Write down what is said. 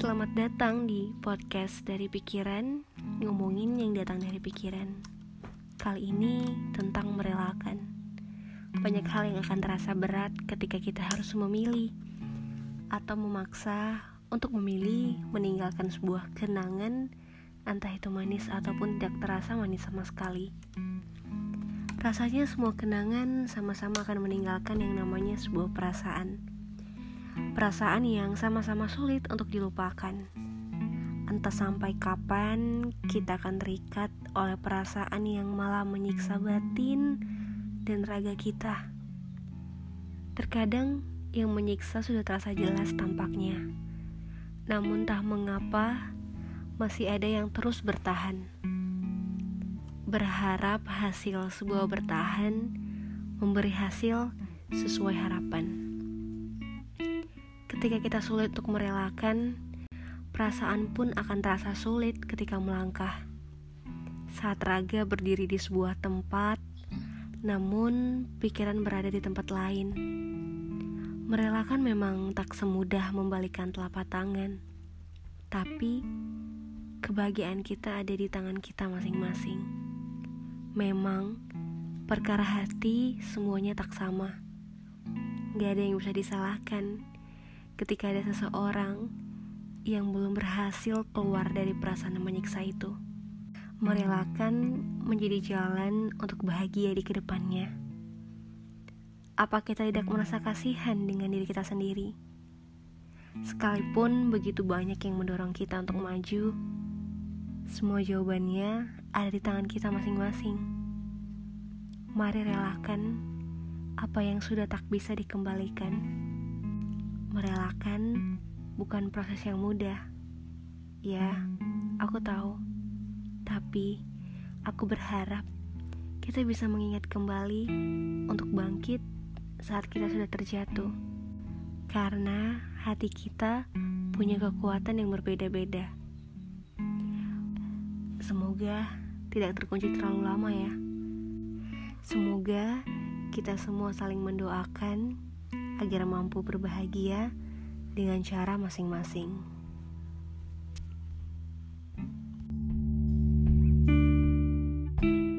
Selamat datang di podcast dari pikiran Ngomongin yang datang dari pikiran. Kali ini tentang merelakan. Banyak hal yang akan terasa berat ketika kita harus memilih Atau memaksa untuk memilih meninggalkan sebuah kenangan Entah itu manis ataupun tidak terasa manis sama sekali. Rasanya semua kenangan sama-sama akan meninggalkan yang namanya sebuah perasaan Perasaan yang sama-sama sulit untuk dilupakan. Entah sampai kapan kita akan terikat oleh perasaan yang malah menyiksa batin dan raga kita. Terkadang yang menyiksa sudah terasa jelas tampaknya. Namun tak mengapa masih ada yang terus bertahan. Berharap hasil sebuah bertahan memberi hasil sesuai harapan. Ketika kita sulit untuk merelakan, perasaan pun akan terasa sulit ketika melangkah. Saat raga berdiri di sebuah tempat, namun pikiran berada di tempat lain. Merelakan memang tak semudah membalikan telapak tangan, tapi kebahagiaan kita ada di tangan kita masing-masing. Memang, perkara hati semuanya tak sama. Gak ada yang bisa disalahkan ketika ada seseorang yang belum berhasil keluar dari perasaan menyiksa itu. Merelakan menjadi jalan untuk bahagia di ke depannya. Apa kita tidak merasa kasihan dengan diri kita sendiri? Sekalipun begitu banyak yang mendorong kita untuk maju, semua jawabannya ada di tangan kita masing-masing. Mari relakan apa yang sudah tak bisa dikembalikan. Merelakan bukan proses yang mudah. Ya, aku tahu. Tapi aku berharap kita bisa mengingat kembali untuk bangkit saat kita sudah terjatuh. Karena hati kita punya kekuatan yang berbeda-beda. Semoga tidak terkunci terlalu lama ya. Semoga kita semua saling mendoakan agar mampu berbahagia dengan cara masing-masing.